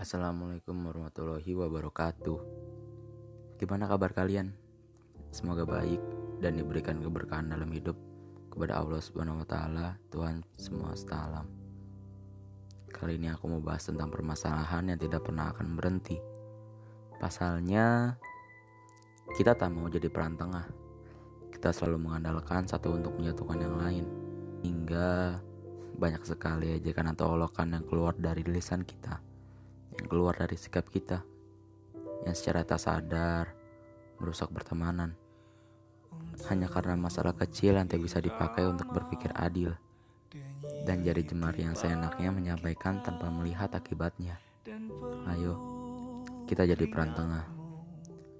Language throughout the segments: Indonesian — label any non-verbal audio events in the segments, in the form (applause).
Assalamualaikum warahmatullahi wabarakatuh. Gimana kabar kalian? Semoga baik dan diberikan keberkahan dalam hidup kepada Allah Subhanahu wa taala, Tuhan semesta alam. Kali ini aku mau bahas tentang permasalahan yang tidak pernah akan berhenti. Pasalnya kita tak mau jadi peran tengah. Kita selalu mengandalkan satu untuk menyatukan yang lain. Hingga banyak sekali ajakan atau olokan yang keluar dari lisan kita keluar dari sikap kita yang secara tak sadar merusak pertemanan hanya karena masalah kecil yang tak bisa dipakai untuk berpikir adil dan jari jemari yang seenaknya menyampaikan tanpa melihat akibatnya. Ayo, kita jadi peran tengah.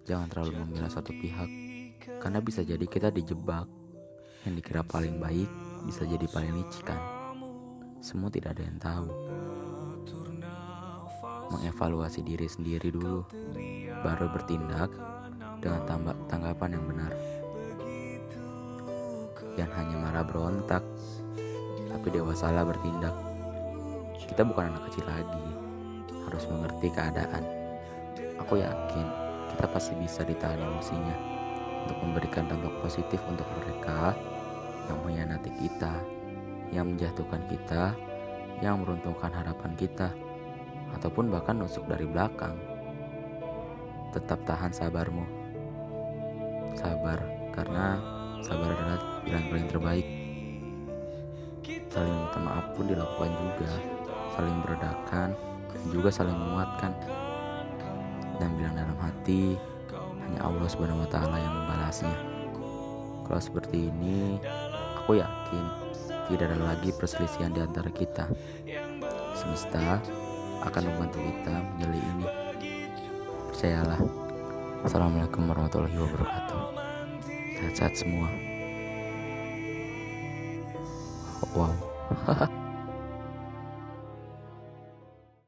Jangan terlalu memilih satu pihak, karena bisa jadi kita dijebak. Yang dikira paling baik bisa jadi paling licik kan. Semua tidak ada yang tahu mengevaluasi diri sendiri dulu, baru bertindak dengan tambah tanggapan yang benar. Jangan hanya marah berontak, tapi dewasalah bertindak. Kita bukan anak kecil lagi, harus mengerti keadaan. Aku yakin kita pasti bisa ditahan emosinya untuk memberikan dampak positif untuk mereka yang mengkhianati kita, yang menjatuhkan kita, yang meruntungkan harapan kita ataupun bahkan nusuk dari belakang. Tetap tahan sabarmu. Sabar, karena sabar adalah jalan paling terbaik. Saling minta maaf pun dilakukan juga, saling beredakan, dan juga saling menguatkan. Dan bilang dalam hati, hanya Allah Subhanahu wa taala yang membalasnya. Kalau seperti ini, aku yakin tidak ada lagi perselisihan di antara kita. Semesta akan membantu kita menjadi ini. Percayalah. Assalamualaikum warahmatullahi wabarakatuh. Sehat-sehat semua. Wow. (laughs)